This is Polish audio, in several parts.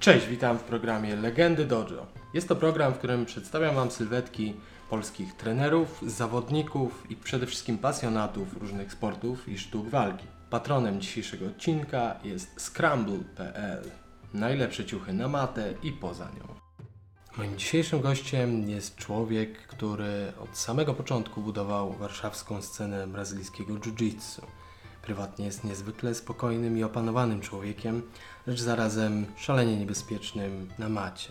Cześć, witam w programie Legendy Dojo. Jest to program, w którym przedstawiam Wam sylwetki polskich trenerów, zawodników i przede wszystkim pasjonatów różnych sportów i sztuk walki. Patronem dzisiejszego odcinka jest Scramble.pl. Najlepsze ciuchy na matę i poza nią. Moim dzisiejszym gościem jest człowiek, który od samego początku budował warszawską scenę brazylijskiego jiu-jitsu. Prywatnie jest niezwykle spokojnym i opanowanym człowiekiem, lecz zarazem szalenie niebezpiecznym na macie.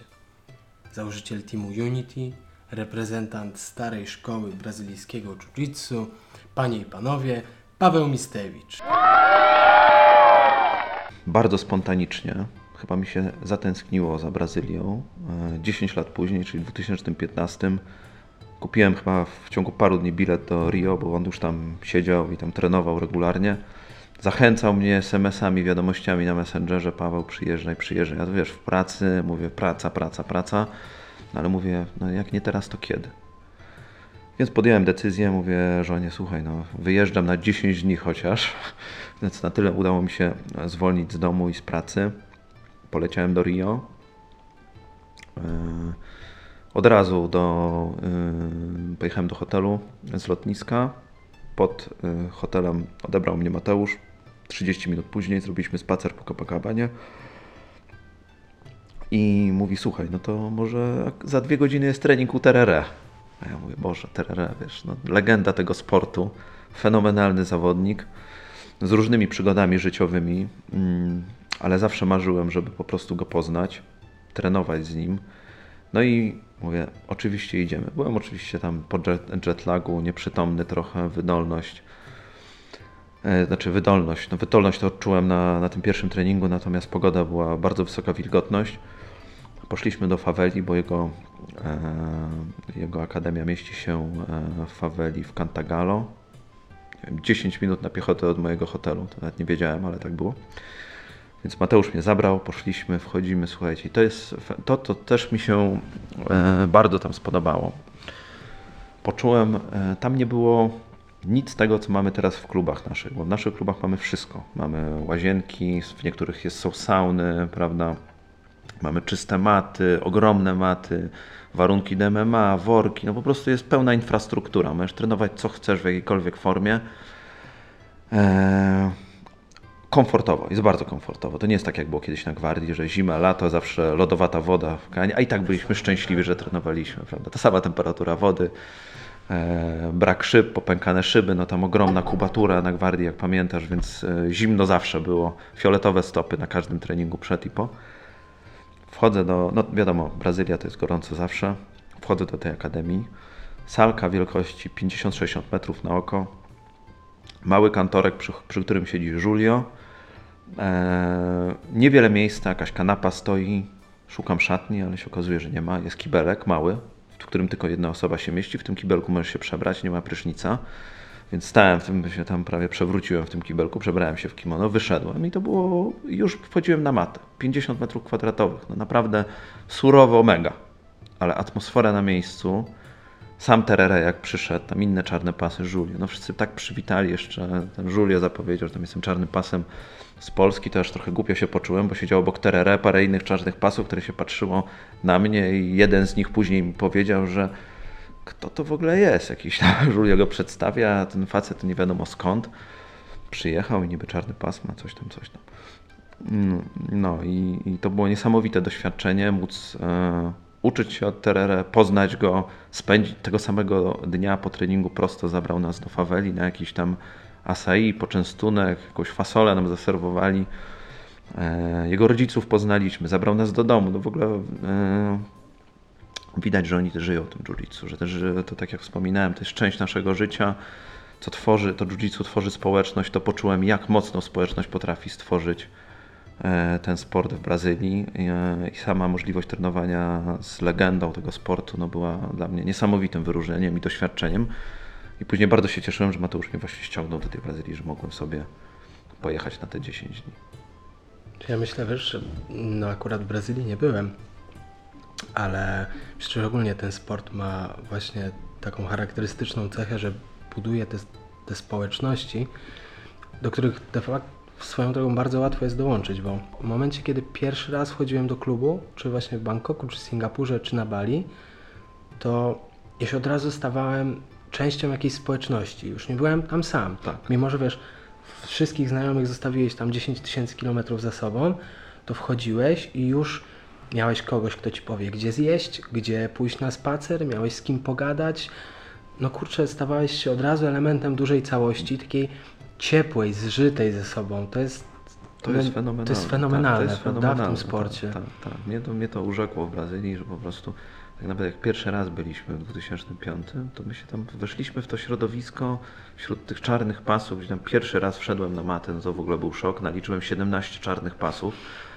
Założyciel teamu Unity, reprezentant starej szkoły brazylijskiego jiu-jitsu, panie i panowie, Paweł Mistewicz. bardzo spontanicznie. Chyba mi się zatęskniło za Brazylią. E, 10 lat później, czyli w 2015, kupiłem chyba w ciągu paru dni bilet do Rio, bo on już tam siedział i tam trenował regularnie. Zachęcał mnie SMS-ami, wiadomościami na Messengerze, Paweł przyjeżdżaj, przyjeżdżaj. Ja to wiesz, w pracy mówię praca, praca, praca, no ale mówię, no jak nie teraz, to kiedy? Więc podjąłem decyzję, mówię żonie, słuchaj, no wyjeżdżam na 10 dni chociaż, więc na tyle udało mi się zwolnić z domu i z pracy. Poleciałem do Rio. Yy, Od razu do, yy, pojechałem do hotelu z lotniska. Pod yy, hotelem odebrał mnie Mateusz. 30 minut później zrobiliśmy spacer po Copacabanie. I mówi, słuchaj, no to może za dwie godziny jest trening u Terere. A ja mówię, Boże, Terere, wiesz, no, legenda tego sportu, fenomenalny zawodnik, z różnymi przygodami życiowymi, mm, ale zawsze marzyłem, żeby po prostu go poznać, trenować z nim. No i mówię, oczywiście idziemy. Byłem oczywiście tam po jet, jetlagu, nieprzytomny trochę, wydolność. E, Znaczy wydolność. No wydolność to odczułem na, na tym pierwszym treningu, natomiast pogoda była bardzo wysoka wilgotność. Poszliśmy do faweli, bo jego, e, jego akademia mieści się e, w faweli w Cantagalo. Nie wiem, 10 minut na piechotę od mojego hotelu, to nawet nie wiedziałem, ale tak było. Więc Mateusz mnie zabrał, poszliśmy, wchodzimy, słuchajcie, i to jest, to, to też mi się e, bardzo tam spodobało. Poczułem, e, tam nie było nic tego, co mamy teraz w klubach naszych, bo w naszych klubach mamy wszystko. Mamy łazienki, w niektórych jest, są sauny, prawda? Mamy czyste maty, ogromne maty, warunki do MMA, worki, no po prostu jest pełna infrastruktura. Możesz trenować co chcesz w jakiejkolwiek formie. Eee, komfortowo, jest bardzo komfortowo. To nie jest tak, jak było kiedyś na gwardii, że zima, lato, zawsze lodowata woda w kanie, a i tak byliśmy szczęśliwi, że trenowaliśmy, prawda? Ta sama temperatura wody, e, brak szyb, popękane szyby, no tam ogromna kubatura na gwardii, jak pamiętasz, więc e, zimno zawsze było, fioletowe stopy na każdym treningu przed i po. Wchodzę do, no wiadomo, Brazylia to jest gorąco zawsze. Wchodzę do tej akademii. Salka wielkości 50-60 metrów na oko. Mały kantorek, przy, przy którym siedzi Julio. Eee, niewiele miejsca, jakaś kanapa stoi. Szukam szatni, ale się okazuje, że nie ma. Jest kibelek mały, w którym tylko jedna osoba się mieści. W tym kibelku możesz się przebrać, nie ma prysznica. Więc stałem w tym, się tam prawie przewróciłem w tym kibelku, przebrałem się w kimono, wyszedłem i to było, już wchodziłem na matę. 50 metrów kwadratowych, no naprawdę surowo mega. Ale atmosfera na miejscu, sam Terere jak przyszedł, tam inne czarne pasy, Julio, no wszyscy tak przywitali jeszcze, ten Julio zapowiedział, że tam jestem czarnym pasem z Polski, to aż trochę głupio się poczułem, bo siedziało obok Terere parę innych czarnych pasów, które się patrzyło na mnie i jeden z nich później mi powiedział, że kto to w ogóle jest, jakiś tam Julio go przedstawia, a ten facet nie wiadomo skąd przyjechał i niby czarny pas ma, coś tam, coś tam. Mm, No i, i to było niesamowite doświadczenie, móc e, uczyć się od Terere, poznać go, spędzić tego samego dnia po treningu prosto zabrał nas do faweli na jakiś tam acai, poczęstunek, jakąś fasolę nam zaserwowali. E, jego rodziców poznaliśmy, zabrał nas do domu, no w ogóle e, widać, że oni też żyją tym jiu-jitsu, że też to tak jak wspominałem, to jest część naszego życia, co tworzy, to jiu-jitsu tworzy społeczność, to poczułem jak mocno społeczność potrafi stworzyć e, ten sport w Brazylii i sama możliwość trenowania z legendą tego sportu no, była dla mnie niesamowitym wyróżnieniem i doświadczeniem. I później bardzo się cieszyłem, że Mateusz mnie właśnie ściągnął do tej Brazylii, że mogłem sobie pojechać na te 10 dni. Ja myślę, wiesz, że no akurat w Brazylii nie byłem, ale szczególnie ten sport ma właśnie taką charakterystyczną cechę, że buduje te, te społeczności, do których de facto swoją drogą bardzo łatwo jest dołączyć, bo w momencie, kiedy pierwszy raz wchodziłem do klubu, czy właśnie w Bangkoku, czy Singapurze, czy na Bali, to ja się od razu stawałem częścią jakiejś społeczności. Już nie byłem tam sam. Tak. Mimo, że wiesz, wszystkich znajomych zostawiłeś tam 10 tysięcy kilometrów za sobą, to wchodziłeś i już miałeś kogoś, kto ci powie, gdzie zjeść, gdzie pójść na spacer, miałeś z kim pogadać. No kurczę, stawałeś się od razu elementem dużej całości, takiej ciepłej, zżytej ze sobą. To jest To jest no, fenomenalne. To jest fenomenalne, tak, to jest fenomenalne, w tym sporcie. Tak, tak, tak. Mnie, to, mnie to urzekło w Brazylii, że po prostu tak naprawdę jak pierwszy raz byliśmy w 2005, to my się tam weszliśmy w to środowisko wśród tych czarnych pasów, gdzie tam pierwszy raz wszedłem na matę, no to w ogóle był szok. Naliczyłem 17 czarnych pasów,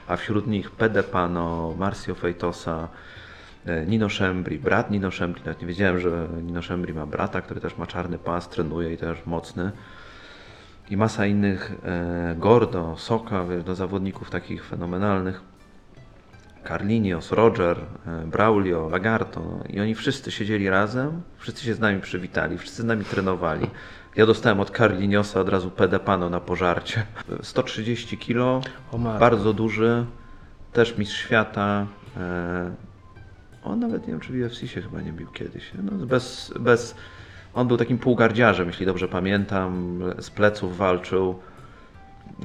a wśród nich Pede Pano, Marcio Feitosa, e, Nino Szembri, brat Nino Szembri, nawet nie wiedziałem, że Nino Szembri ma brata, który też ma czarny pas, trenuje i też mocny. I masa innych, e, Gordo, Soka, do zawodników takich fenomenalnych, Carlinios, Roger, e, Braulio, Lagarto i oni wszyscy siedzieli razem, wszyscy się z nami przywitali, wszyscy z nami trenowali. Ja dostałem od Carliniosa od razu pedepano na pożarcie. 130 kilo, O matko. bardzo duży, też mistrz świata. E, on nawet nie wiem, czy w UFC się chyba nie bił kiedyś. No, bez, bez, on był takim półgardziarzem, jeśli dobrze pamiętam. Z pleców walczył.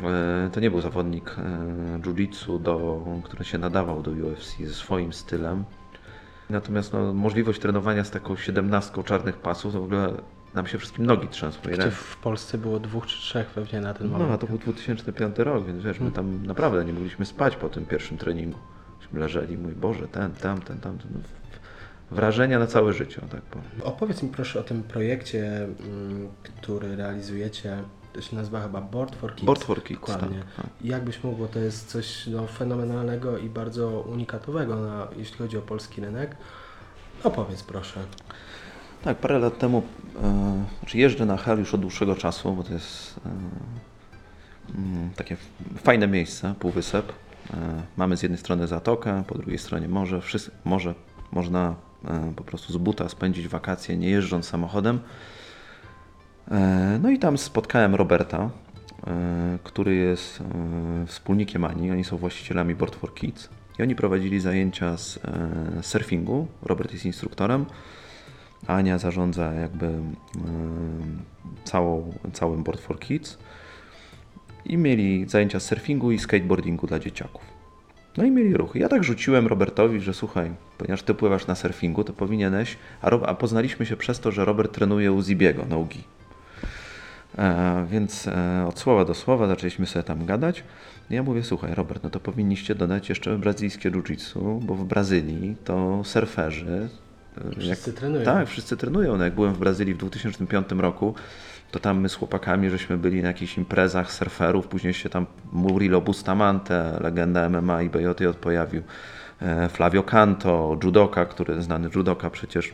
E, To nie był zawodnik e, jiu-jitsu, do- który się nadawał do UFC ze swoim stylem. Natomiast no, możliwość trenowania z taką siedemnastką czarnych pasów, to w ogóle nam się wszystkim nogi trzęsły. Gdzie w Polsce było dwóch czy trzech pewnie na ten moment. No, a to był 2005 rok, więc wiesz, my tam naprawdę nie mogliśmy spać po tym pierwszym treningu. Myśmy leżeli, mój Boże, ten, tamten, tamten. No, wrażenia na całe życie, tak powiem. Opowiedz mi proszę o tym projekcie, mm, który realizujecie. To się nazywa chyba Board for Kids. Board for Kids, Dokładnie. tak, tak. Jak byś mógł, bo to jest coś no, fenomenalnego i bardzo unikatowego, na, jeśli chodzi o polski rynek. Opowiedz proszę. Tak, parę lat temu, e, znaczy jeżdżę na Hel już od dłuższego czasu, bo to jest e, mm, takie fajne miejsce, półwysep. E, mamy z jednej strony zatokę, po drugiej stronie morze. Wszyscy, morze można e, po prostu z buta spędzić wakacje, nie jeżdżąc samochodem. E, no i tam spotkałem Roberta, e, który jest e, wspólnikiem Ani. Oni są właścicielami Board for Kids. I oni prowadzili zajęcia z surfingu. Robert jest instruktorem. Ania zarządza jakby całą, całym Board for Kids i mieli zajęcia z surfingu i skateboardingu dla dzieciaków. No i mieli ruchy. Ja tak rzuciłem Robertowi, że słuchaj, ponieważ ty pływasz na surfingu, to powinieneś, a, Rob, a poznaliśmy się przez to, że Robert trenuje u Zibiego. E, więc e, od słowa do słowa zaczęliśmy sobie tam gadać. Ja mówię, słuchaj Robert, no to powinniście dodać jeszcze brazylijskie jiu-jitsu, bo w Brazylii to surferzy e, Wszyscy trenują. tak, wszyscy trenują. No jak byłem w Brazylii w 2005 roku, to tam my z chłopakami żeśmy byli na jakichś imprezach surferów, później się tam Murilo Bustamante, legenda MMA i BJJ pojawił, e, Flavio Canto, judoka, który znany judoka przecież, e,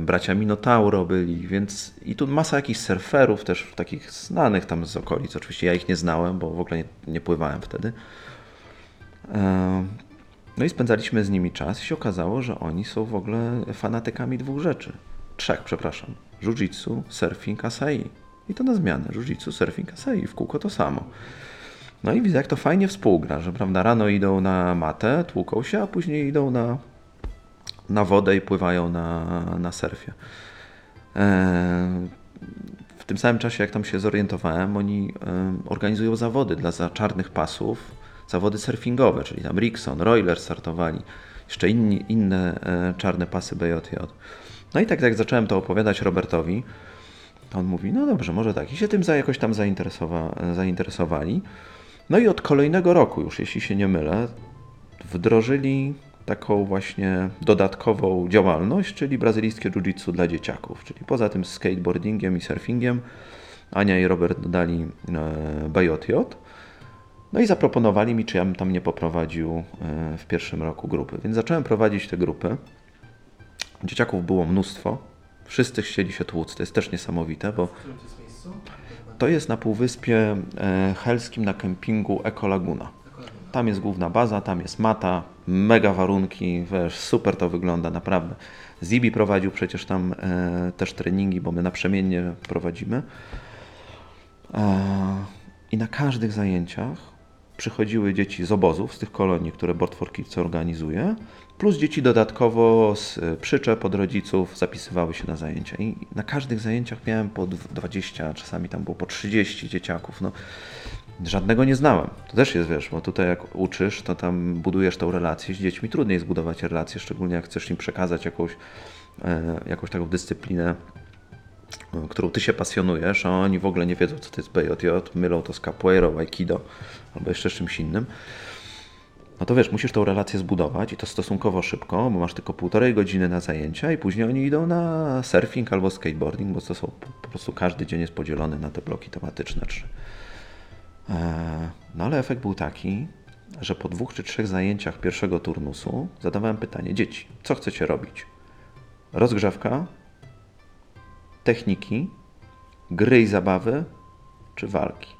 bracia Minotauro byli, więc i tu masa jakichś surferów też takich znanych tam z okolic. Oczywiście ja ich nie znałem, bo w ogóle nie, nie pływałem wtedy. E, no i spędzaliśmy z nimi czas i się okazało, że oni są w ogóle fanatykami dwóch rzeczy. Trzech, przepraszam. Jiu-jitsu, surfing, asai. I to na zmianę. Jiu-jitsu, surfing, asai. W kółko to samo. No i widzę, jak to fajnie współgra, że prawda, rano idą na matę, tłuką się, a później idą na, na wodę i pływają na, na surfie. Eee, w tym samym czasie, jak tam się zorientowałem, oni em, organizują zawody dla za czarnych pasów, zawody surfingowe, czyli tam Rickson, Royler startowali, jeszcze inni, inne e, czarne pasy BJJ. No i tak jak zacząłem to opowiadać Robertowi, to on mówi, no dobrze, może tak. I się tym za, jakoś tam zainteresowa, zainteresowali. No i od kolejnego roku już, jeśli się nie mylę, wdrożyli taką właśnie dodatkową działalność, czyli brazylijskie jiu-jitsu dla dzieciaków. Czyli poza tym skateboardingiem i surfingiem Ania i Robert dodali e, BJJ. No i zaproponowali mi, czy ja bym tam nie poprowadził e, w pierwszym roku grupy. Więc zacząłem prowadzić te grupy. Dzieciaków było mnóstwo. Wszyscy chcieli się tłuc. To jest też niesamowite, bo to jest na półwyspie e, helskim na kempingu Eco Laguna. Tam jest główna baza, tam jest mata, mega warunki, wiesz, super to wygląda, naprawdę. Zibi prowadził przecież tam e, też treningi, bo my naprzemiennie prowadzimy. E, I na każdych zajęciach przychodziły dzieci z obozów, z tych kolonii, które Board for Kids organizuje, plus dzieci dodatkowo z e, przyczep od rodziców zapisywały się na zajęcia. I na każdych zajęciach miałem po dw- 20, czasami tam było po 30 dzieciaków. No, żadnego nie znałem. To też jest, wiesz, bo tutaj jak uczysz, to tam budujesz tą relację z dziećmi. Trudniej jest budować relacje, szczególnie jak chcesz im przekazać jakąś, e, jakąś taką dyscyplinę, e, którą ty się pasjonujesz, a oni w ogóle nie wiedzą, co to jest BJJ, mylą to z capoeirą, aikido albo jeszcze czymś innym. No to wiesz, musisz tą relację zbudować i to stosunkowo szybko, bo masz tylko półtorej godziny na zajęcia i później oni idą na surfing albo skateboarding, bo to są po, po prostu każdy dzień jest podzielony na te bloki tematyczne trzy. Eee, No ale efekt był taki, że po dwóch czy trzech zajęciach pierwszego turnusu zadawałem pytanie: Dzieci, co chcecie robić? Rozgrzewka, techniki, gry i zabawy, czy walki?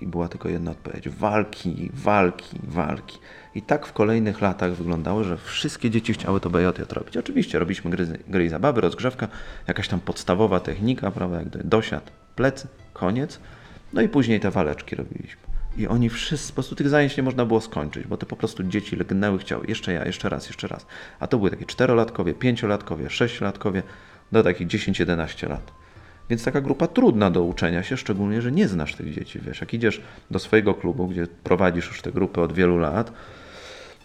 I była tylko jedna odpowiedź: walki, walki, walki. I tak w kolejnych latach wyglądało, że wszystkie dzieci chciały to BJJ robić. Oczywiście robiliśmy gry, gry i zabawy, rozgrzewka, jakaś tam podstawowa technika, prawda, jak dosiad, plecy, koniec. No i później te waleczki robiliśmy. I oni wszyscy, po prostu tych zajęć nie można było skończyć, bo te po prostu dzieci lgnęły, chciały jeszcze ja, jeszcze raz, jeszcze raz. A to były takie czterolatkowie, pięciolatkowie, sześciolatkowie, do takich 10-11 lat. Więc taka grupa trudna do uczenia się, szczególnie, że nie znasz tych dzieci. Wiesz, jak idziesz do swojego klubu, gdzie prowadzisz już te grupy od wielu lat,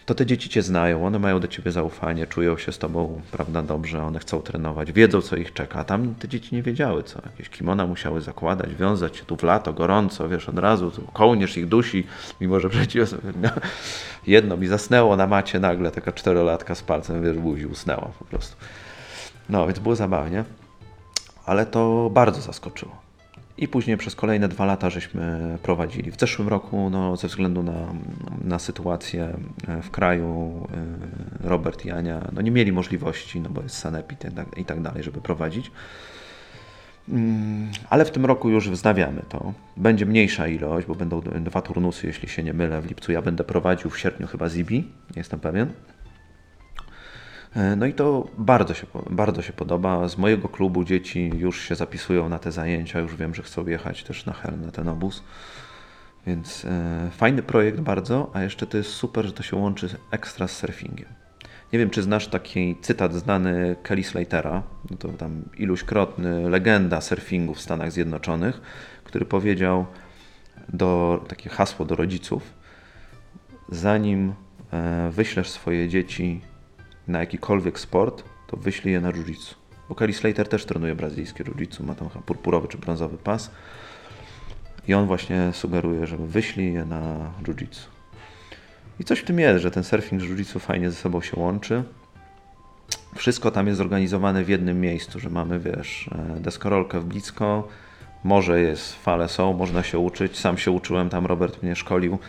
to te dzieci cię znają, one mają do ciebie zaufanie, czują się z tobą, prawda, dobrze, one chcą trenować, wiedzą, co ich czeka. A tam te dzieci nie wiedziały, co. Jakieś kimona musiały zakładać, wiązać się tu w lato, gorąco, wiesz, od razu, tu kołnierz ich dusi, mimo że przecież jedno mi zasnęło na macie nagle, taka czterolatka z palcem, wiesz, buzi usnęła po prostu. No, więc było zabawnie, ale to bardzo zaskoczyło. I później przez kolejne dwa lata żeśmy prowadzili. W zeszłym roku, no, ze względu na, na sytuację e, w kraju, e, Robert i Ania no, nie mieli możliwości, no bo jest sanepid i tak, tak dalej, żeby prowadzić. Mm, Ale w tym roku już wznawiamy to. Będzie mniejsza ilość, bo będą dwa turnusy, jeśli się nie mylę. W lipcu ja będę prowadził, w sierpniu chyba Zibi, jestem pewien. E, No i to bardzo się, bardzo się podoba. Z mojego klubu dzieci już się zapisują na te zajęcia, już wiem, że chcą jechać też na Hel, na ten obóz. Więc e, fajny projekt bardzo, a jeszcze to jest super, że to się łączy ekstra z surfingiem. Nie wiem, czy znasz taki cytat znany Kelly Slatera, no to tam iluśkrotny legenda surfingu w Stanach Zjednoczonych, który powiedział do, takie hasło do rodziców, zanim e, wyślesz swoje dzieci na jakikolwiek sport, to wyślij je na jiu-jitsu. Bo Kelly Slater też trenuje brazylijskie jiu-jitsu, ma tam purpurowy czy brązowy pas. I on właśnie sugeruje, żeby wyślij je na jiu-jitsu. I coś w tym jest, że ten surfing z jiu-jitsu fajnie ze sobą się łączy. Wszystko tam jest zorganizowane w jednym miejscu, że mamy, wiesz, e, deskorolkę w blisko, morze jest, fale są, można się uczyć. Sam się uczyłem, tam Robert mnie szkolił,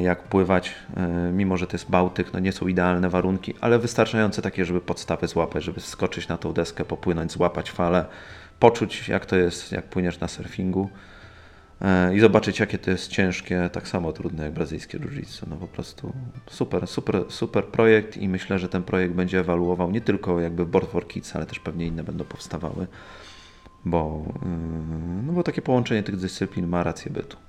jak pływać, e, mimo że to jest Bałtyk, no nie są idealne warunki, ale wystarczające takie, żeby podstawy złapać, żeby skoczyć na tą deskę, popłynąć, złapać falę, poczuć jak to jest, jak płyniesz na surfingu e, i zobaczyć jakie to jest ciężkie, tak samo trudne jak brazylijskie jiu-jitsu. No po prostu super, super, super projekt i myślę, że ten projekt będzie ewaluował nie tylko jakby Board for Kids, ale też pewnie inne będą powstawały, bo, yy, no bo takie połączenie tych dyscyplin ma rację bytu.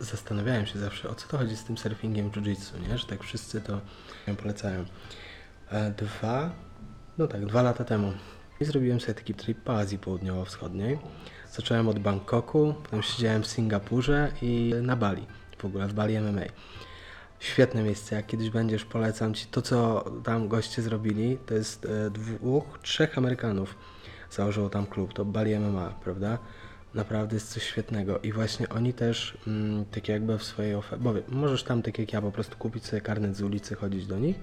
Zastanawiałem się zawsze, o co to chodzi z tym surfingiem jiu-jitsu, nie? Że tak wszyscy to ją polecają. E, Dwa, no tak, dwa lata temu i zrobiłem sobie taki trip Azji Południowo-Wschodniej. Zacząłem od Bangkoku, potem siedziałem w Singapurze i na Bali, w ogóle w Bali MMA. Świetne miejsce, jak kiedyś będziesz, polecam Ci. To, co tam goście zrobili, to jest e, dwóch, trzech Amerykanów założyło tam klub, to Bali MMA, prawda? Naprawdę jest coś świetnego i właśnie oni też, mm, tak jakby w swojej ofercie, bo możesz tam, tak jak ja, po prostu kupić sobie karnet z ulicy, chodzić do nich,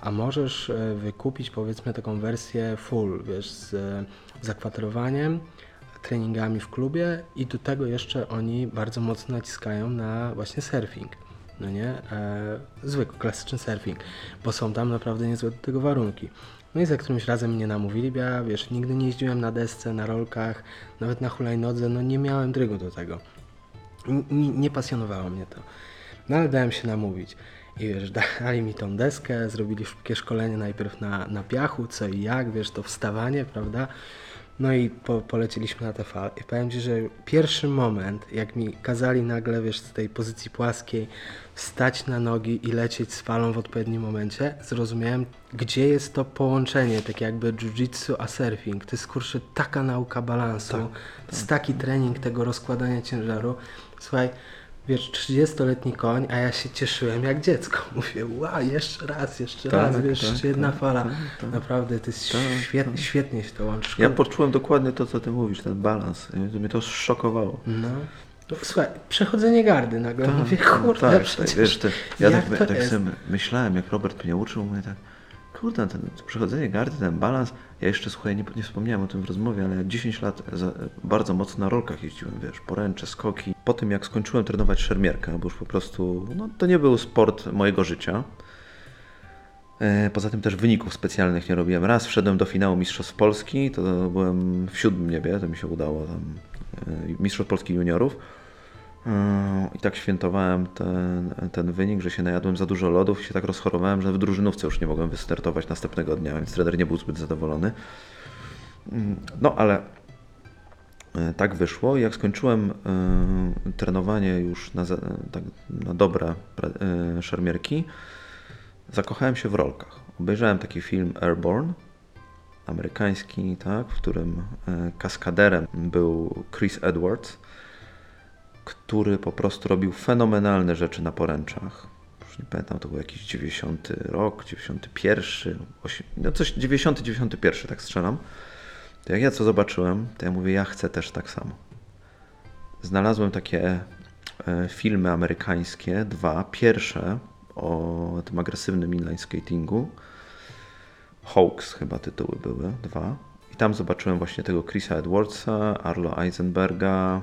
a możesz e, wykupić powiedzmy taką wersję full, wiesz, z e, zakwaterowaniem, treningami w klubie i do tego jeszcze oni bardzo mocno naciskają na właśnie surfing. No nie? E, zwykły, klasyczny surfing, bo są tam naprawdę niezłe do tego warunki. No i za którymś razem mnie namówili, ja wiesz, nigdy nie jeździłem na desce, na rolkach, nawet na hulajnodze, no nie miałem drygu do tego. N- nie, nie pasjonowało mnie to. No ale dałem się namówić. I wiesz, dali mi tą deskę, zrobili szybkie szkolenie najpierw na, na piachu, co i jak, wiesz, to wstawanie, prawda? No i po, polecieliśmy na te fale. I powiem Ci, że pierwszy moment, jak mi kazali nagle, wiesz, z tej pozycji płaskiej wstać na nogi i lecieć z falą w odpowiednim momencie, zrozumiałem, gdzie jest to połączenie, tak jakby jiu-jitsu a surfing. To jest, kurczę, taka nauka balansu, to jest taki trening tego rozkładania ciężaru. Słuchaj, wiesz, 30-letni koń, a ja się cieszyłem jak dziecko. Mówię, wow, jeszcze raz, jeszcze Tak, raz, wiesz, tak, jeszcze jedna tak, fala. tak, tak. Naprawdę, to jest Tak, świetnie, świetnie się to łączy. Ja poczułem dokładnie to, co ty mówisz, ten balans. Mnie to szokowało. No. Słuchaj, przechodzenie gardy nagle. Mówię, kurde, tak, tak, przecież wiesz, ty, ja tak, tak jest? sobie myślałem, jak Robert mnie uczył, mówię tak, kurde, ten przechodzenie gardy, ten balans, ja jeszcze, słuchaj, nie, nie wspomniałem o tym w rozmowie, ale ja 10 lat za, bardzo mocno na rolkach jeździłem, wiesz, poręcze, skoki. Po tym, jak skończyłem trenować szermierkę, bo już po prostu, no to nie był sport mojego życia, E, Poza tym też wyników specjalnych nie robiłem. Raz wszedłem do finału Mistrzostw Polski, to byłem w siódmym niebie, to mi się udało tam e, Mistrzostw Polski juniorów. I tak świętowałem ten, ten wynik, że się najadłem za dużo lodów i się tak rozchorowałem, że w drużynówce już nie mogłem wystartować następnego dnia, więc trener nie był zbyt zadowolony. No ale e, tak wyszło. Jak skończyłem e, trenowanie już na, tak, na dobre e, szermierki, zakochałem się w rolkach. Obejrzałem taki film Airborne, amerykański, tak, w którym kaskaderem był Chris Edwards, który po prostu robił fenomenalne rzeczy na poręczach. Już nie pamiętam, to był jakiś 90 rok, 91, osie- no coś 90, 91, tak strzelam. To jak ja co zobaczyłem, to ja mówię, ja chcę też tak samo. Znalazłem takie e, filmy amerykańskie, dwa. Pierwsze o tym agresywnym inline skatingu. Hawks chyba tytuły były, dwa. I tam zobaczyłem właśnie tego Chrisa Edwardsa, Arlo Eisenberga,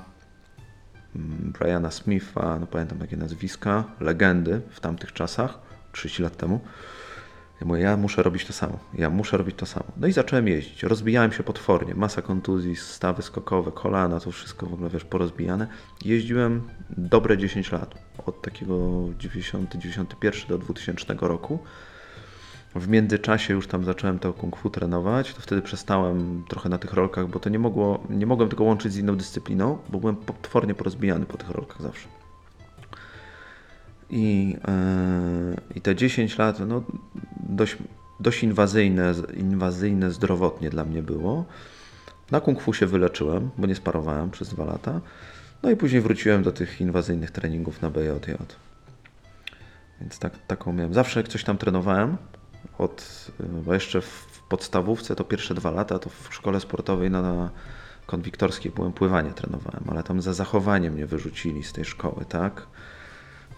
Briana Smitha, no pamiętam takie nazwiska, legendy w tamtych czasach, 30 lat temu. Ja mówię, ja muszę robić to samo, ja muszę robić to samo. No i zacząłem jeździć, rozbijałem się potwornie, masa kontuzji, stawy skokowe, kolana, to wszystko w ogóle, wiesz, porozbijane. Jeździłem dobre 10 lat, od takiego 90, 91 do 2000 roku. W międzyczasie już tam zacząłem to kung fu trenować, to wtedy przestałem trochę na tych rolkach, bo to nie mogło, nie mogłem tego łączyć z inną dyscypliną, bo byłem potwornie porozbijany po tych rolkach zawsze. I, yy, i te 10 lat, no dość, dość inwazyjne, inwazyjne zdrowotnie dla mnie było. Na kung fu się wyleczyłem, bo nie sparowałem przez dwa lata. No i później wróciłem do tych inwazyjnych treningów na BJJ. Więc tak, taką miałem. Zawsze jak coś tam trenowałem, od, bo jeszcze w podstawówce to pierwsze dwa lata, to w szkole sportowej na, na konwiktorskiej byłem pływanie trenowałem, ale tam za zachowanie mnie wyrzucili z tej szkoły, tak?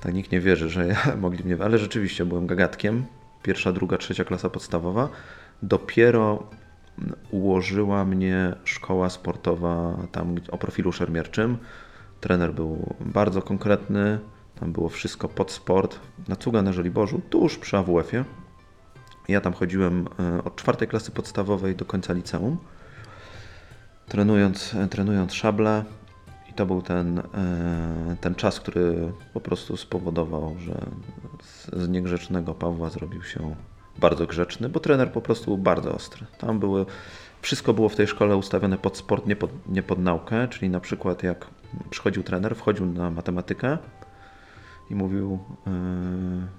Tak nikt nie wierzy, że ja mogli mnie, ale rzeczywiście byłem gagatkiem. Pierwsza, druga, trzecia klasa podstawowa. Dopiero ułożyła mnie szkoła sportowa tam o profilu szermierczym. Trener był bardzo konkretny, tam było wszystko pod sport. Na Cuga na Żoliborzu, tuż przy AWF-ie. Ja tam chodziłem e, od czwartej klasy podstawowej do końca liceum, trenując, e, trenując szable. I to był ten, e, ten czas, który po prostu spowodował, że z, niegrzecznego Pawła zrobił się bardzo grzeczny, bo trener po prostu był bardzo ostry. Tam były, wszystko było w tej szkole ustawione pod sport, nie pod, nie pod naukę, czyli na przykład jak przychodził trener, wchodził na matematykę i mówił e,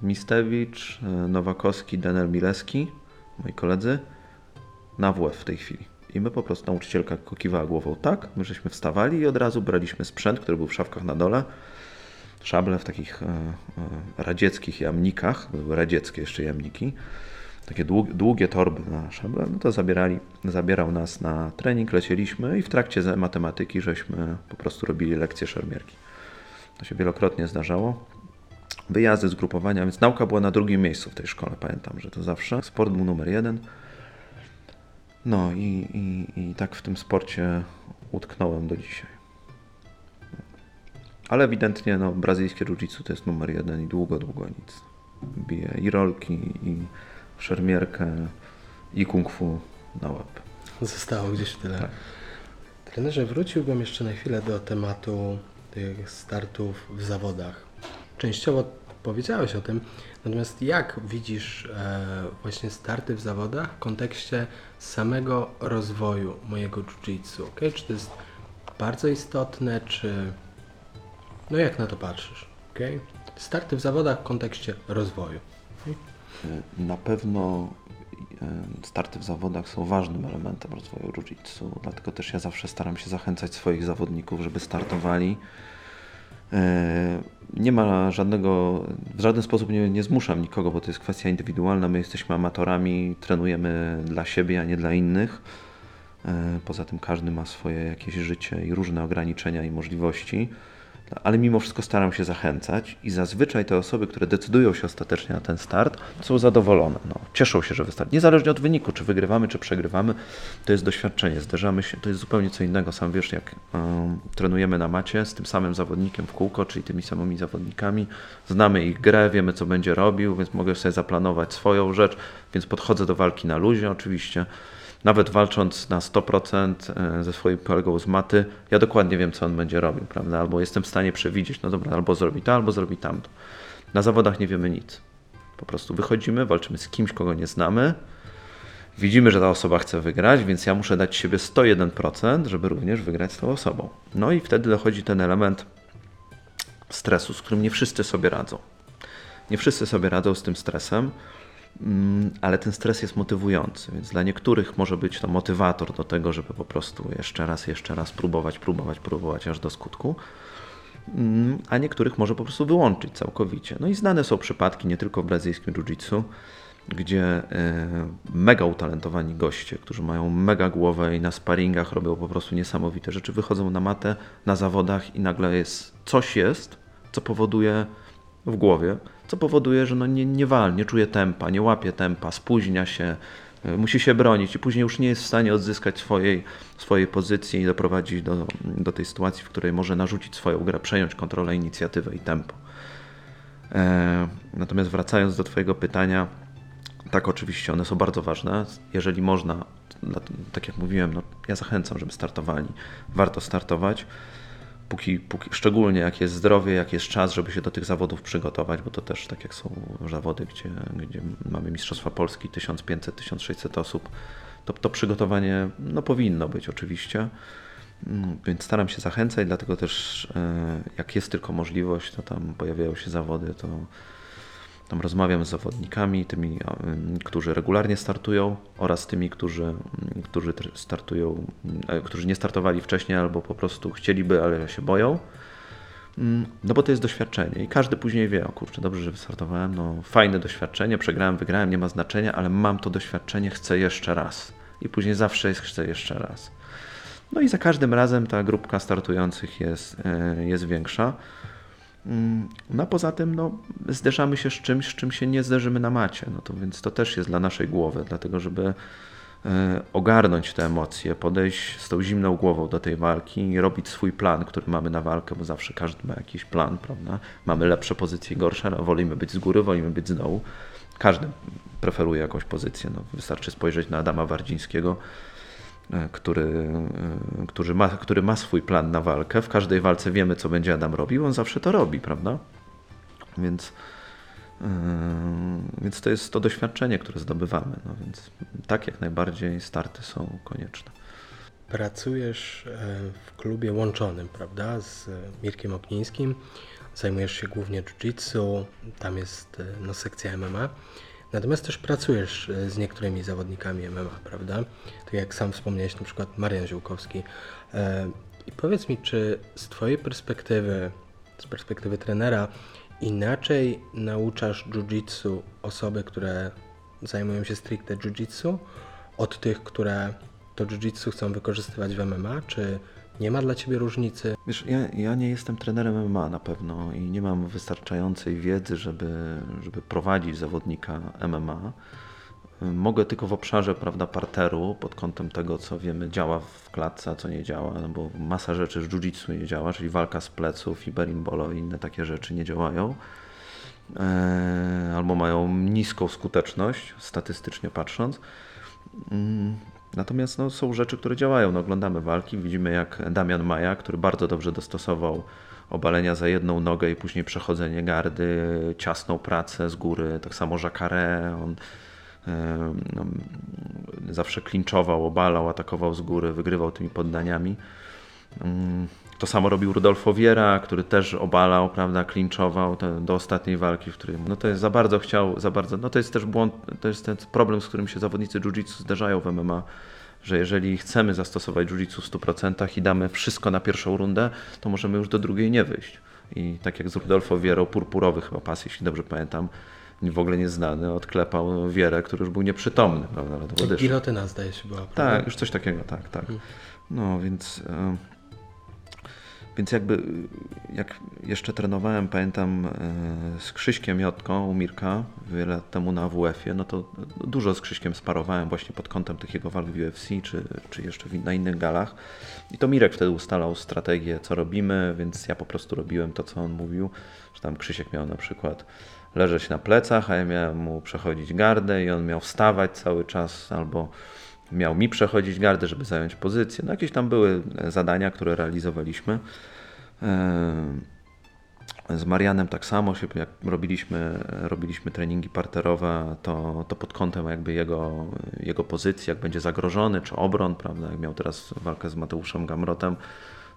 Mistewicz, e, Nowakowski, Denel Mileski, moi koledzy, na WF w tej chwili. I my po prostu, nauczycielka kiwała głową tak, my żeśmy wstawali i od razu braliśmy sprzęt, który był w szafkach na dole, szable w takich e, radzieckich jamnikach, były radzieckie jeszcze jamniki, takie dług, długie torby na szable, no to zabierali, zabierał nas na trening, lecieliśmy i w trakcie matematyki żeśmy po prostu robili lekcje szermierki. To się wielokrotnie zdarzało. Wyjazdy, zgrupowania, więc nauka była na drugim miejscu w tej szkole, pamiętam, że to zawsze. Sport był numer jeden. No i, i, i tak w tym sporcie utknąłem do dzisiaj. Ale ewidentnie no, brazylijskie jiu-jitsu to jest numer jeden i długo, długo nic. Bije i rolki, i szermierkę, i kung fu na łeb. Zostało gdzieś tyle. Tak. Trenerze, wróciłbym jeszcze na chwilę do tematu tych startów w zawodach. Częściowo powiedziałeś o tym. Natomiast jak widzisz e, właśnie starty w zawodach w kontekście samego rozwoju mojego jiu-jitsu? Okay? Czy to jest bardzo istotne, czy... No jak na to patrzysz? Okay? Starty w zawodach w kontekście rozwoju. Na pewno e, starty w zawodach są ważnym elementem rozwoju jiu-jitsu, dlatego też ja zawsze staram się zachęcać swoich zawodników, żeby startowali. E, Nie ma żadnego, w żaden sposób nie, nie zmuszam nikogo, bo to jest kwestia indywidualna. My jesteśmy amatorami, trenujemy dla siebie, a nie dla innych. E, Poza tym każdy ma swoje jakieś życie i różne ograniczenia i możliwości, ale mimo wszystko staram się zachęcać i zazwyczaj te osoby, które decydują się ostatecznie na ten start, są zadowolone. No, cieszą się, że wystarczy. Niezależnie od wyniku, czy wygrywamy, czy przegrywamy, to jest doświadczenie. Zderzamy się, to jest zupełnie co innego. Sam wiesz, jak em, trenujemy na macie z tym samym zawodnikiem w kółko, czyli tymi samymi zawodnikami, znamy ich grę, wiemy co będzie robił, więc mogę sobie zaplanować swoją rzecz, więc podchodzę do walki na luzie oczywiście. Nawet walcząc na 100% e, ze swoim kolegą z maty, ja dokładnie wiem, co on będzie robił, prawda? Albo jestem w stanie przewidzieć, no dobra, albo zrobi to, albo zrobi tamto. Na zawodach nie wiemy nic. Po prostu wychodzimy, walczymy z kimś, kogo nie znamy. Widzimy, że ta osoba chce wygrać, więc ja muszę dać siebie 101%, żeby również wygrać z tą osobą. No i wtedy dochodzi ten element stresu, z którym nie wszyscy sobie radzą. Nie wszyscy sobie radzą z tym stresem, ale ten stres jest motywujący, więc dla niektórych może być to motywator do tego, żeby po prostu jeszcze raz, jeszcze raz próbować, próbować, próbować aż do skutku. Mm, a niektórych może po prostu wyłączyć całkowicie. No i znane są przypadki nie tylko w brazylijskim jiu-jitsu, gdzie e, mega utalentowani goście, którzy mają mega głowę i na sparingach robią po prostu niesamowite rzeczy, wychodzą na matę, na zawodach i nagle jest coś jest, co powoduje w głowie, co powoduje, że no nie, nie wal, nie czuje tempa, nie łapie tempa, spóźnia się, e, musi się bronić i później już nie jest w stanie odzyskać swojej, swojej pozycji i doprowadzić do, do tej sytuacji, w której może narzucić swoją grę, przejąć kontrolę, inicjatywę i tempo. E, Natomiast wracając do Twojego pytania, tak, oczywiście, one są bardzo ważne. Jeżeli można, tak jak mówiłem, no, ja zachęcam, żeby startowali. Warto startować, póki, póki, szczególnie jak jest zdrowie, jak jest czas, żeby się do tych zawodów przygotować, bo to też tak jak są zawody, gdzie, gdzie mamy Mistrzostwa Polski 1500-1600 osób, to, to przygotowanie no, powinno być oczywiście. Mm, Więc staram się zachęcać, dlatego też e, jak jest tylko możliwość, to tam pojawiają się zawody, to tam rozmawiam z zawodnikami, tymi, em, którzy regularnie startują oraz tymi, którzy, mm, którzy startują, e, którzy nie startowali wcześniej albo po prostu chcieliby, ale się boją. Mm, No bo to jest doświadczenie i każdy później wie, o kurczę, dobrze, że wystartowałem, no fajne doświadczenie, przegrałem, wygrałem, nie ma znaczenia, ale mam to doświadczenie, chcę jeszcze raz. I później zawsze jest chcę jeszcze raz. No i za każdym razem ta grupka startujących jest, e, jest większa. Mm, No poza tym no, zderzamy się z czymś, z czym się nie zderzymy na macie. No to więc to też jest dla naszej głowy, dlatego żeby e, ogarnąć te emocje, podejść z tą zimną głową do tej walki i robić swój plan, który mamy na walkę, bo zawsze każdy ma jakiś plan, prawda? Mamy lepsze pozycje gorsze, ale wolimy być z góry, wolimy być z dołu. Każdy preferuje jakąś pozycję. No, wystarczy spojrzeć na Adama Wardzińskiego, który, e, który, ma, który ma swój plan na walkę. W każdej walce wiemy, co będzie Adam robił, on zawsze to robi, prawda? Więc, yy, więc to jest to doświadczenie, które zdobywamy. No więc tak, jak najbardziej starty są konieczne. Pracujesz e, w klubie łączonym, prawda, z e, Mirkiem Oknińskim. Zajmujesz się głównie jiu-jitsu, tam jest e, no, sekcja MMA. Natomiast też pracujesz e, z niektórymi zawodnikami MMA, prawda? Tak jak sam wspomniałeś, na przykład Marian Ziółkowski. E, I powiedz mi, czy z Twojej perspektywy, z perspektywy trenera, inaczej nauczasz jiu-jitsu osoby, które zajmują się stricte jiu-jitsu, od tych, które to jiu-jitsu chcą wykorzystywać w MMA? Czy nie ma dla Ciebie różnicy? Wiesz, ja, ja nie jestem trenerem MMA na pewno i nie mam wystarczającej wiedzy, żeby, żeby prowadzić zawodnika MMA. Mogę tylko w obszarze prawda, parteru, pod kątem tego, co wiemy, działa w klatce, a co nie działa, no bo masa rzeczy z jiu-jitsu nie działa, czyli walka z pleców i berimbolo i inne takie rzeczy nie działają. E, albo mają niską skuteczność, statystycznie patrząc. Mm, Natomiast no, są rzeczy, które działają. No, oglądamy walki, widzimy jak Damian Maja, który bardzo dobrze dostosował obalenia za jedną nogę i później przechodzenie gardy, ciasną pracę z góry, tak samo Jacare, on no, zawsze klinczował, obalał, atakował z góry, wygrywał tymi poddaniami. To samo robił Rudolfo Viera, który też obalał, prawda, klinczował do ostatniej walki, w której no to jest za bardzo chciał, za bardzo, no to jest też błąd, to jest ten problem, z którym się zawodnicy jiu-jitsu zderzają w MMA, że jeżeli chcemy zastosować jiu-jitsu w 100% i damy wszystko na pierwszą rundę, to możemy już do drugiej nie wyjść. I tak jak z Rudolfo Vierą, purpurowy chyba pas, jeśli dobrze pamiętam, w ogóle nieznany, odklepał Wierę, który już był nieprzytomny, prawda, dyszał. Gilotyna zdaje się była. prawda? Tak, już coś takiego, tak, tak. No więc, e, więc jakby jak jeszcze trenowałem, pamiętam e, z Krzyśkiem Jotką u Mirka wiele lat temu na WF-ie, no to dużo z Krzyśkiem sparowałem właśnie pod kątem tych jego walk w UFC, czy, czy jeszcze na innych galach. I to Mirek wtedy ustalał strategię, co robimy, więc ja po prostu robiłem to, co on mówił, że tam Krzysiek miał na przykład leżeć na plecach, a ja miałem mu przechodzić gardę i on miał wstawać cały czas albo miał mi przechodzić gardę, żeby zająć pozycję. No jakieś tam były e, zadania, które realizowaliśmy. E, Z Marianem tak samo, się, jak robiliśmy, robiliśmy treningi parterowe, to, to pod kątem jakby jego, jego pozycji, jak będzie zagrożony, czy obron, prawda, jak miał teraz walkę z Mateuszem Gamrotem,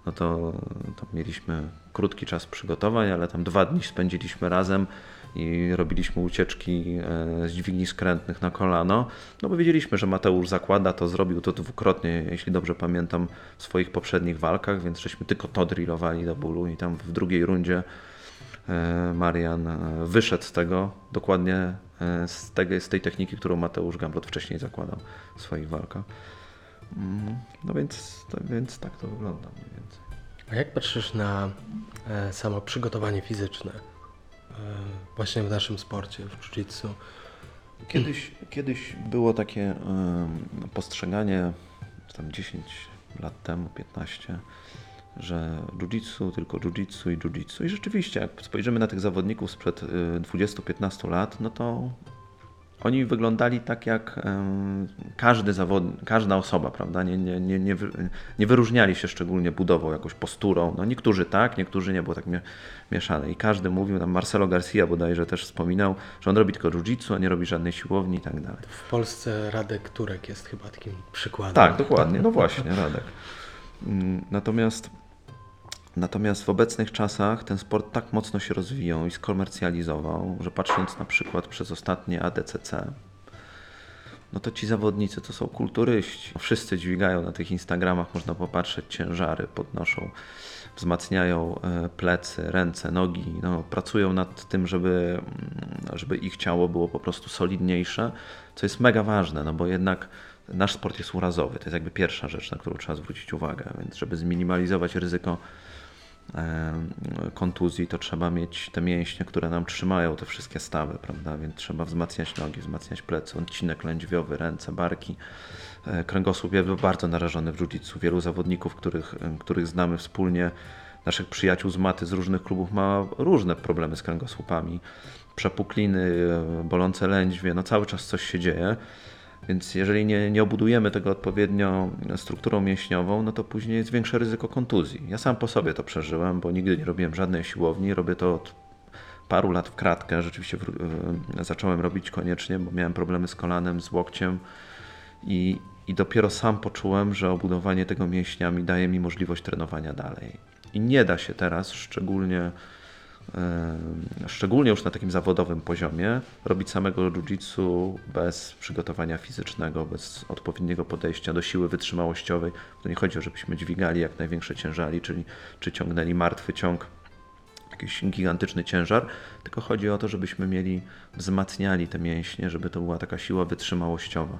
no to, to mieliśmy krótki czas przygotowań, ale tam dwa dni spędziliśmy razem i robiliśmy ucieczki e, z dźwigni skrętnych na kolano, no bo wiedzieliśmy, że Mateusz zakłada to, zrobił to dwukrotnie, jeśli dobrze pamiętam, w swoich poprzednich walkach, więc żeśmy tylko to drillowali do bólu i tam w drugiej rundzie e, Marian e, wyszedł z tego dokładnie z, tego, z tej techniki, którą Mateusz Gamrot wcześniej zakładał w swoich walkach. Mm, No więc, to, więc tak to wygląda mniej więcej. A jak patrzysz na samo przygotowanie fizyczne właśnie w naszym sporcie, w jiu-jitsu? Kiedyś, kiedyś było takie postrzeganie, tam 10 lat temu, 15, że jiu-jitsu, tylko jiu-jitsu i jiu-jitsu. I rzeczywiście, jak spojrzymy na tych zawodników sprzed y, 20-15 lat, no to oni wyglądali tak jak każdy zawod, każda osoba, prawda? Nie, nie, nie, nie, nie wyróżniali się szczególnie budową, jakąś posturą. No niektórzy tak, niektórzy nie, było tak mie- mieszane. I każdy mówił, tam Marcelo Garcia bodajże też wspominał, że on robi tylko jiu-jitsu, a nie robi żadnej siłowni i tak dalej. W Polsce Radek Turek jest chyba takim przykładem. Tak, dokładnie. No właśnie, Radek. Mm, Natomiast, natomiast w obecnych czasach ten sport tak mocno się rozwijał i skomercjalizował, że patrząc na przykład przez ostatnie ADCC, no to ci zawodnicy to są kulturyści. Wszyscy dźwigają na tych Instagramach, można popatrzeć, ciężary podnoszą, wzmacniają e, plecy, ręce, nogi, no, pracują nad tym, żeby, mm, żeby ich ciało było po prostu solidniejsze, co jest mega ważne, no bo jednak nasz sport jest urazowy. To jest jakby pierwsza rzecz, na którą trzeba zwrócić uwagę, więc żeby zminimalizować ryzyko kontuzji, to trzeba mieć te mięśnie, które nam trzymają te wszystkie stawy, prawda? Więc trzeba wzmacniać nogi, wzmacniać plecy, odcinek lędźwiowy, ręce, barki. E, Kręgosłup jest bardzo narażony w jiu-jitsu. Wielu zawodników, których, których znamy wspólnie, naszych przyjaciół z maty z różnych klubów ma różne problemy z kręgosłupami. Przepukliny, e, bolące lędźwie, no cały czas coś się dzieje. Więc jeżeli nie, nie obudujemy tego odpowiednio strukturą mięśniową, no to później jest większe ryzyko kontuzji. Ja sam po sobie to przeżyłem, bo nigdy nie robiłem żadnej siłowni. Robię to od paru lat w kratkę. Rzeczywiście wró- e, zacząłem robić koniecznie, bo miałem problemy z kolanem, z łokciem i, i dopiero sam poczułem, że obudowanie tego mięśniami daje mi możliwość trenowania dalej. I nie da się teraz, szczególnie szczególnie już na takim zawodowym poziomie, robić samego jiu-jitsu bez przygotowania fizycznego, bez odpowiedniego podejścia do siły wytrzymałościowej. To nie chodzi o, żebyśmy dźwigali jak największe ciężary, czyli czy ciągnęli martwy ciąg, jakiś gigantyczny ciężar, tylko chodzi o to, żebyśmy mieli, wzmacniali te mięśnie, żeby to była taka siła wytrzymałościowa.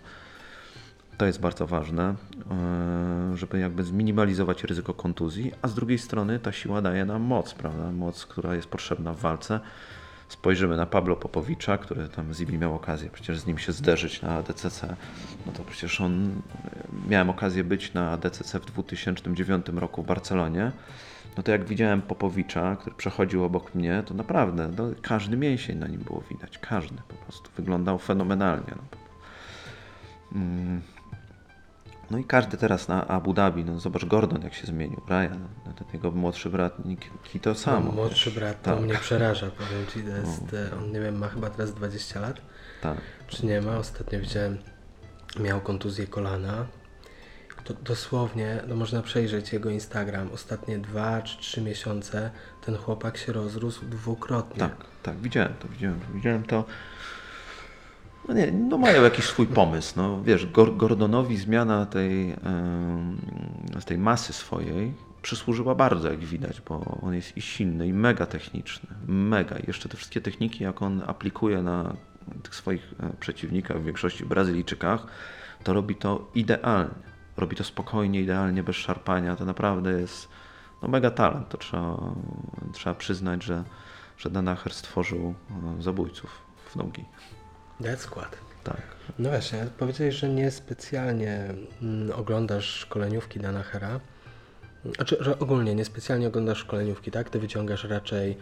To jest bardzo ważne, e, żeby jakby zminimalizować ryzyko kontuzji, a z drugiej strony ta siła daje nam moc, prawda? Moc, która jest potrzebna w walce. Spojrzymy na Pablo Popowicza, który tam Zibi miał okazję przecież z nim się zderzyć na ADCC. No to przecież on, e, miałem okazję być na ADCC w 2009 roku w Barcelonie. No to jak widziałem Popowicza, który przechodził obok mnie, to naprawdę no, każdy mięsień na nim było widać. Każdy po prostu. Wyglądał fenomenalnie. No. Mm. No i każdy teraz na Abu Dhabi, no zobacz Gordon jak się zmienił, Ryan, no ten jego młodszy brat Niki to samo. No, młodszy wiesz. brat, to tak, mnie przeraża, powiem Ci, to jest, e, on nie wiem, ma chyba teraz 20 lat, tak. czy nie ma, ostatnio widziałem, miał kontuzję kolana, to dosłownie, no można przejrzeć jego Instagram, ostatnie dwa czy trzy miesiące ten chłopak się rozrósł dwukrotnie. Tak, tak, widziałem to, widziałem, widziałem to. No nie, no mają jakiś swój pomysł. No, wiesz, Gor- Gordonowi zmiana tej, tej masy swojej przysłużyła bardzo, jak widać, bo on jest i silny, i mega techniczny. Mega. Jeszcze te wszystkie techniki, jak on aplikuje na tych swoich e, przeciwnikach, w większości Brazylijczykach, to robi to idealnie. Robi to spokojnie, idealnie, bez szarpania. To naprawdę jest no, mega talent. To trzeba, trzeba przyznać, że, że Danaher stworzył e, zabójców w nogi. Dead Squad. Tak. No właśnie, powiedziałeś, że nie specjalnie mm, oglądasz szkoleniówki Danachera. Znaczy, że ogólnie nie specjalnie oglądasz szkoleniówki, tak? Ty wyciągasz raczej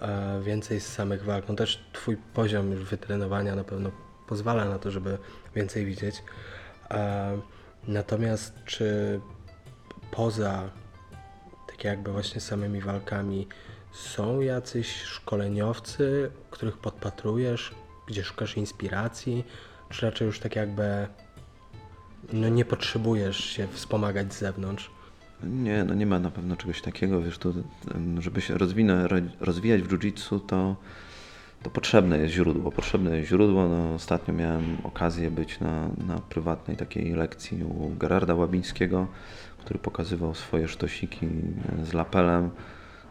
e, więcej z samych walk. No też twój poziom już wytrenowania na pewno pozwala na to, żeby więcej widzieć. E, natomiast czy poza tak jakby właśnie samymi walkami są jacyś szkoleniowcy, których podpatrujesz, gdzie szukasz inspiracji, czy raczej już tak jakby no nie potrzebujesz się wspomagać z zewnątrz? Nie, no nie ma na pewno czegoś takiego, wiesz, tu, żeby się rozwinę, ro- rozwijać w jiu-jitsu, to, to potrzebne jest źródło. Potrzebne jest źródło. No, ostatnio miałem okazję być na, na prywatnej takiej lekcji u Gerarda Łabińskiego, który pokazywał swoje sztosiki z lapelem.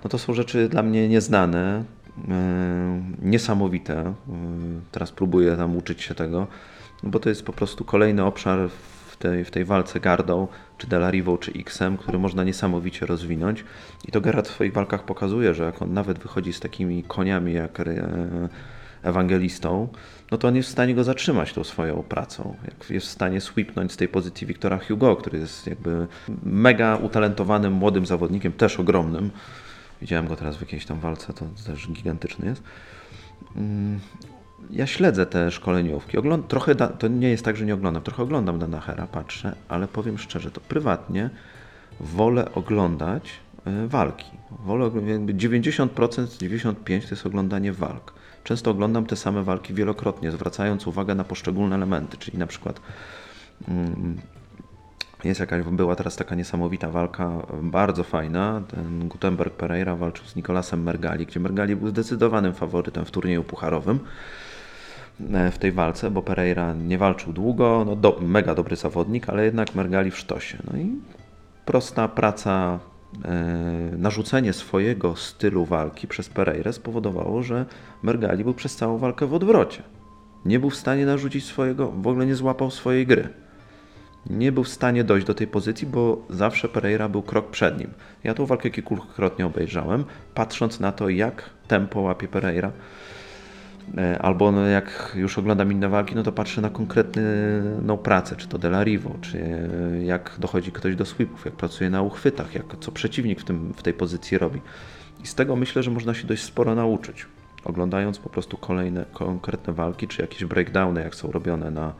No to są rzeczy dla mnie nieznane, niesamowite. E, Teraz próbuję tam uczyć się tego, no bo to jest po prostu kolejny obszar w tej, w tej walce gardą, czy Delarivą, czy X-em, który można niesamowicie rozwinąć. I to Gerard w swoich walkach pokazuje, że jak on nawet wychodzi z takimi koniami jak e, ewangelistą, no to on jest w stanie go zatrzymać tą swoją pracą. Jak jest w stanie sweepnąć z tej pozycji Wiktora Hugo, który jest jakby mega utalentowanym młodym zawodnikiem, też ogromnym. Widziałem go teraz w jakiejś tam walce, to też gigantyczny jest. Mm, Ja śledzę te szkoleniówki. Ogląd- trochę to nie jest tak, że nie oglądam. Trochę oglądam Danachera, patrzę, ale powiem szczerze, to prywatnie wolę oglądać e, walki. Wolę, jakby 90%, 95% to jest oglądanie walk. Często oglądam te same walki wielokrotnie, zwracając uwagę na poszczególne elementy, czyli na przykład mm, jest jakaś, była teraz taka niesamowita walka, bardzo fajna. Ten Gutenberg Pereira walczył z Nikolasem Mergali, gdzie Mergali był zdecydowanym faworytem w turnieju pucharowym e, w tej walce, bo Pereira nie walczył długo, no do, mega dobry zawodnik, ale jednak Mergali w sztosie. No i prosta praca, e, narzucenie swojego stylu walki przez Pereirę spowodowało, że Mergali był przez całą walkę w odwrocie. Nie był w stanie narzucić swojego, w ogóle nie złapał swojej gry nie był w stanie dojść do tej pozycji, bo zawsze Pereira był krok przed nim. Ja tą walkę kilkukrotnie obejrzałem, patrząc na to, jak tempo łapie Pereira. E, Albo no jak już oglądam inne walki, no to patrzę na konkretną pracę, czy to Delarivo, czy e, jak dochodzi ktoś do sweepów, jak pracuje na uchwytach, jak, co przeciwnik w, tym, w tej pozycji robi. I z tego myślę, że można się dość sporo nauczyć, oglądając po prostu kolejne konkretne walki, czy jakieś breakdowny, jak są robione na,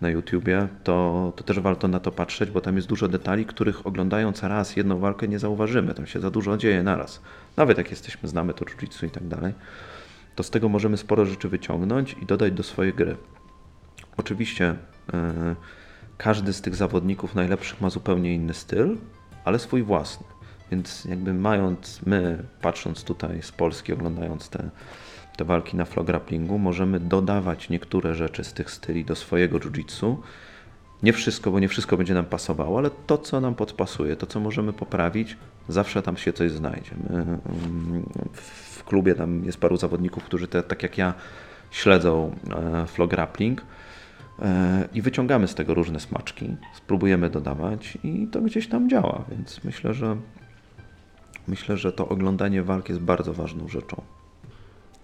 na YouTubie, to, to też warto na to patrzeć, bo tam jest dużo detali, których oglądając raz jedną walkę nie zauważymy. Tam się za dużo dzieje naraz. Nawet jak jesteśmy, znamy to jiu-jitsu i tak dalej, to z tego możemy sporo rzeczy wyciągnąć i dodać do swojej gry. Oczywiście e, każdy z tych zawodników najlepszych ma zupełnie inny styl, ale swój własny. Więc jakby mając, my patrząc tutaj z Polski, oglądając te, te walki na flow grapplingu, możemy dodawać niektóre rzeczy z tych styli do swojego jiu-jitsu. Nie wszystko, bo nie wszystko będzie nam pasowało, ale to, co nam podpasuje, to, co możemy poprawić, zawsze tam się coś znajdzie. My, w klubie tam jest paru zawodników, którzy te, tak jak ja śledzą e, flow grappling e, i wyciągamy z tego różne smaczki, spróbujemy dodawać i to gdzieś tam działa, więc myślę, że myślę, że to oglądanie walk jest bardzo ważną rzeczą.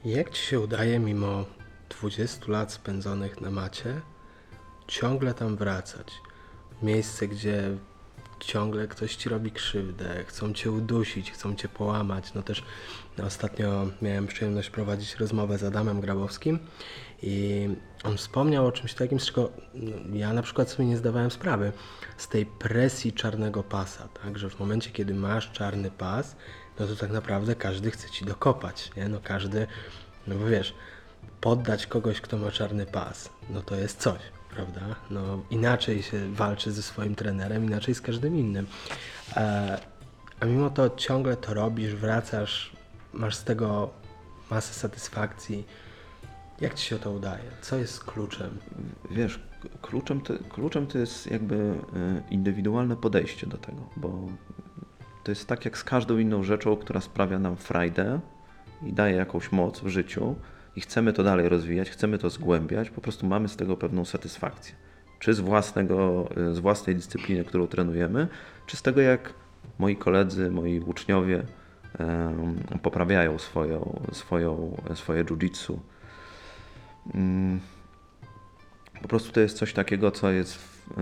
Jak Ci się udaje mimo 20 lat spędzonych na macie ciągle tam wracać? Miejsce, gdzie ciągle ktoś Ci robi krzywdę, chcą Cię udusić, chcą Cię połamać. No też ostatnio miałem przyjemność prowadzić rozmowę z Adamem Grabowskim I on wspomniał o czymś takim, z czego no, ja na przykład sobie nie zdawałem sprawy, z tej presji czarnego pasa, tak? że w momencie, kiedy masz czarny pas, no to tak naprawdę każdy chce ci dokopać, nie? No każdy, no bo wiesz, poddać kogoś, kto ma czarny pas, no to jest coś, prawda? No inaczej się walczy ze swoim trenerem, inaczej z każdym innym. E, a mimo to ciągle to robisz, wracasz, masz z tego masę satysfakcji. Jak ci się to udaje? Co jest kluczem? Wiesz, kluczem to, kluczem to jest jakby e, indywidualne podejście do tego, bo to jest tak jak z każdą inną rzeczą, która sprawia nam frajdę i daje jakąś moc w życiu i chcemy to dalej rozwijać, chcemy to zgłębiać, po prostu mamy z tego pewną satysfakcję. Czy z, własnego, e, z własnej dyscypliny, którą trenujemy, czy z tego, jak moi koledzy, moi uczniowie em, poprawiają swoją, swoją, swoje jiu-jitsu. Mm, po prostu to jest coś takiego, co jest, yy,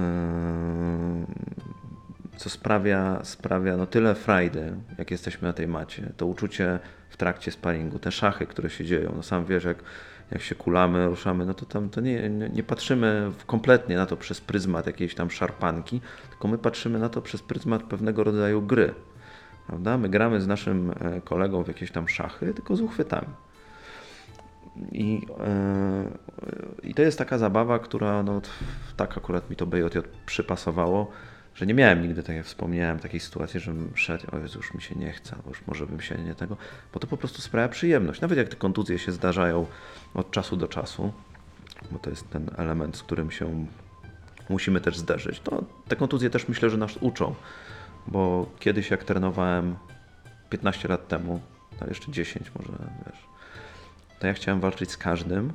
co sprawia, sprawia no tyle frajdy, jak jesteśmy na tej macie. To uczucie w trakcie sparingu, te szachy, które się dzieją. No sam wiesz, jak, jak się kulamy, ruszamy, no to tam to nie, nie, nie patrzymy kompletnie na to przez pryzmat jakiejś tam szarpanki, tylko my patrzymy na to przez pryzmat pewnego rodzaju gry. Prawda? My gramy z naszym e, kolegą w jakieś tam szachy, tylko z uchwytami. I, e, I to jest taka zabawa, która no, tak akurat mi to BJJ przypasowało, że nie miałem nigdy, tak jak wspomniałem, takiej sytuacji, żebym szedł, o Jezu, już mi się nie chce, już może bym się nie tego, bo to po prostu sprawia przyjemność. Nawet jak te kontuzje się zdarzają od czasu do czasu, bo to jest ten element, z którym się musimy też zderzyć, to te kontuzje też myślę, że nas uczą, bo kiedyś jak trenowałem 15 lat temu, ale jeszcze 10 może, wiesz, to ja chciałem walczyć z każdym.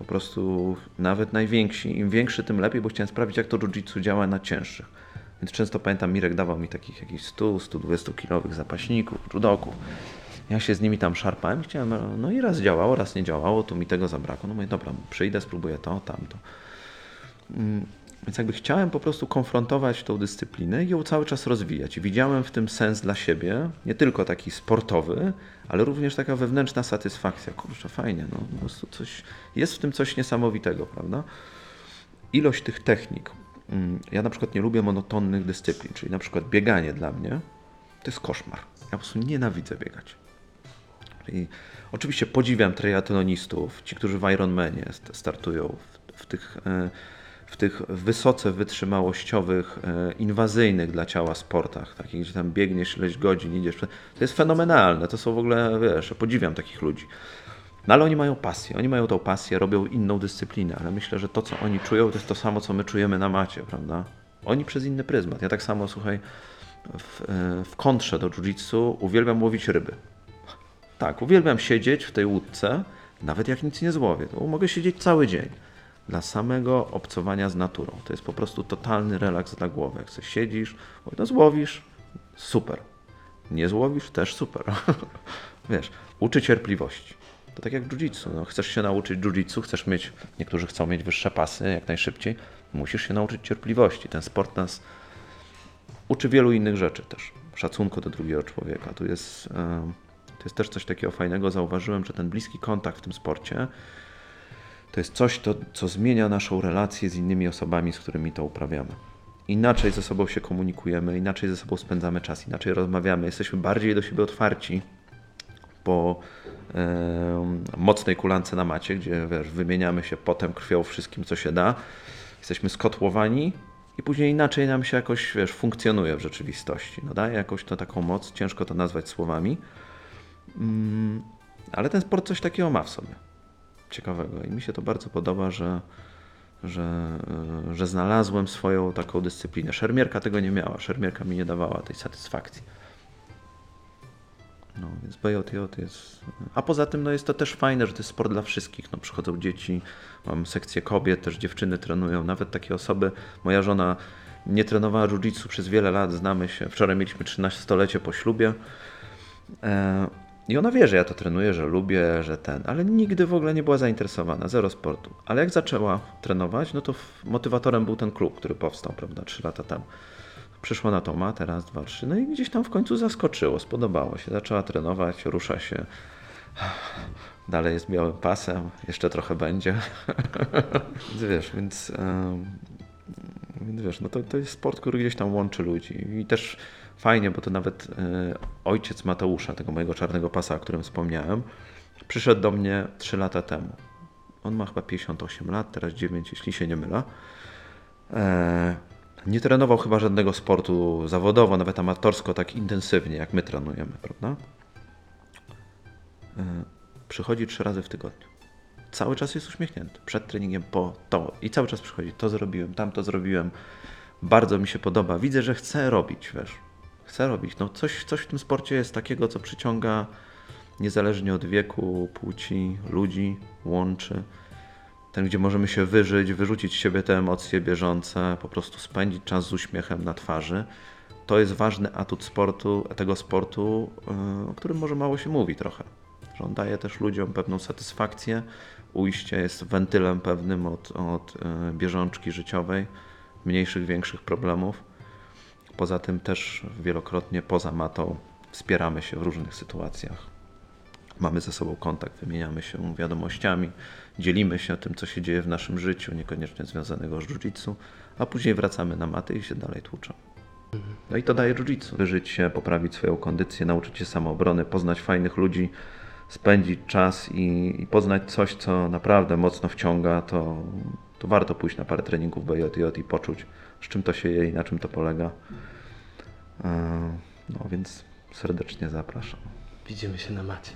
Po prostu nawet najwięksi. Im większy, tym lepiej, bo chciałem sprawdzić, jak to jiu-jitsu działa na cięższych. Więc często pamiętam, Mirek dawał mi takich jakichś 100-120 kilowych zapaśników, judoków. Ja się z nimi tam szarpałem, chciałem, no i raz działało, raz nie działało, tu mi tego zabrakło. No mówię, dobra, przyjdę, spróbuję to, tamto. Więc jakby chciałem po prostu konfrontować tą dyscyplinę i ją cały czas rozwijać. I widziałem w tym sens dla siebie, nie tylko taki sportowy, ale również taka wewnętrzna satysfakcja. Kurczę, fajnie, no po prostu coś, jest w tym coś niesamowitego, prawda? Ilość tych technik. Mm, Ja na przykład nie lubię monotonnych dyscyplin, czyli na przykład bieganie dla mnie to jest koszmar. Ja po prostu nienawidzę biegać. Czyli oczywiście podziwiam triatlonistów, ci, którzy w Ironmanie st- startują w, w, tych, w tych wysoce wytrzymałościowych, e, inwazyjnych dla ciała sportach, takich, gdzie tam biegniesz ileś godzin, idziesz. To jest fenomenalne, to są w ogóle, wiesz, podziwiam takich ludzi. No ale oni mają pasję, oni mają tą pasję, robią inną dyscyplinę, ale myślę, że to, co oni czują, to jest to samo, co my czujemy na macie, prawda? Oni przez inny pryzmat. Ja tak samo, słuchaj, w, e, w kontrze do jiu-jitsu uwielbiam łowić ryby. Tak, uwielbiam siedzieć w tej łódce, nawet jak nic nie złowię. To mogę siedzieć cały dzień. Dla samego obcowania z naturą. To jest po prostu totalny relaks dla głowy. Jak sobie siedzisz, no złowisz, super. Nie złowisz, też super. Wiesz, uczy cierpliwości. To tak jak jiu-jitsu. No, chcesz się nauczyć jiu-jitsu, chcesz mieć, niektórzy chcą mieć wyższe pasy jak najszybciej, musisz się nauczyć cierpliwości. Ten sport nas uczy wielu innych rzeczy też. Szacunku do drugiego człowieka. Tu jest, to jest też coś takiego fajnego. Zauważyłem, że ten bliski kontakt w tym sporcie to jest coś, to, co zmienia naszą relację z innymi osobami, z którymi to uprawiamy. Inaczej ze sobą się komunikujemy, inaczej ze sobą spędzamy czas, inaczej rozmawiamy, jesteśmy bardziej do siebie otwarci po mocnej kulance na macie, gdzie wiesz, wymieniamy się potem krwią wszystkim, co się da. Jesteśmy skotłowani i później inaczej nam się jakoś wiesz, funkcjonuje w rzeczywistości. No daje jakoś to taką moc, ciężko to nazwać słowami. Mm, ale ten sport coś takiego ma w sobie. Ciekawego. I mi się to bardzo podoba, że, że, y, że znalazłem swoją taką dyscyplinę. Szermierka tego nie miała. Szermierka mi nie dawała tej satysfakcji. No, więc BJJ jest. A poza tym no jest to też fajne, że to jest sport dla wszystkich. No, przychodzą dzieci, mam sekcję kobiet, też dziewczyny trenują, nawet takie osoby. Moja żona nie trenowała jiu-jitsu przez wiele lat, znamy się. Wczoraj mieliśmy 13-lecie po ślubie. I ona wie, że ja to trenuję, że lubię, że ten, ale nigdy w ogóle nie była zainteresowana, zero sportu. Ale jak zaczęła trenować, no to motywatorem był ten klub, który powstał, prawda, 3 lata temu. Przyszła na tą matę, raz, dwa, trzy, no i gdzieś tam w końcu zaskoczyło, spodobało się, zaczęła trenować, rusza się, Dalej jest białym pasem, jeszcze trochę będzie. Więc wiesz, więc, em, więc wiesz, no to, to jest sport, który gdzieś tam łączy ludzi. I też fajnie, bo to nawet e, ojciec Mateusza, tego mojego czarnego pasa, o którym wspomniałem, przyszedł do mnie 3 lata temu. On ma chyba 58 lat, teraz 9, jeśli się nie mylę. E, nie trenował chyba żadnego sportu zawodowo, nawet amatorsko, tak intensywnie, jak my trenujemy, prawda? E, przychodzi trzy razy w tygodniu. Cały czas jest uśmiechnięty. Przed treningiem, po to. I cały czas przychodzi. To zrobiłem, tamto zrobiłem. Bardzo mi się podoba. Widzę, że chce robić, wiesz. Chce robić. No coś, coś w tym sporcie jest takiego, co przyciąga niezależnie od wieku, płci, ludzi, łączy. Ten, gdzie możemy się wyżyć, wyrzucić z siebie te emocje bieżące, po prostu spędzić czas z uśmiechem na twarzy. To jest ważny atut sportu, tego sportu, yy, o którym może mało się mówi trochę. Że on daje też ludziom pewną satysfakcję. Ujście jest wentylem pewnym od, od yy, bieżączki życiowej, mniejszych, większych problemów. Poza tym też wielokrotnie poza matą wspieramy się w różnych sytuacjach. Mamy ze sobą kontakt, wymieniamy się wiadomościami, dzielimy się tym, co się dzieje w naszym życiu, niekoniecznie związanego z jiu-jitsu, a później wracamy na maty i się dalej tłuczą. No i to daje jiu-jitsu. Wyżyć się, poprawić swoją kondycję, nauczyć się samoobrony, poznać fajnych ludzi, spędzić czas i, i poznać coś, co naprawdę mocno wciąga, to, to warto pójść na parę treningów BJJ i poczuć, z czym to się je i na czym to polega. E, No więc serdecznie zapraszam. Widzimy się na macie.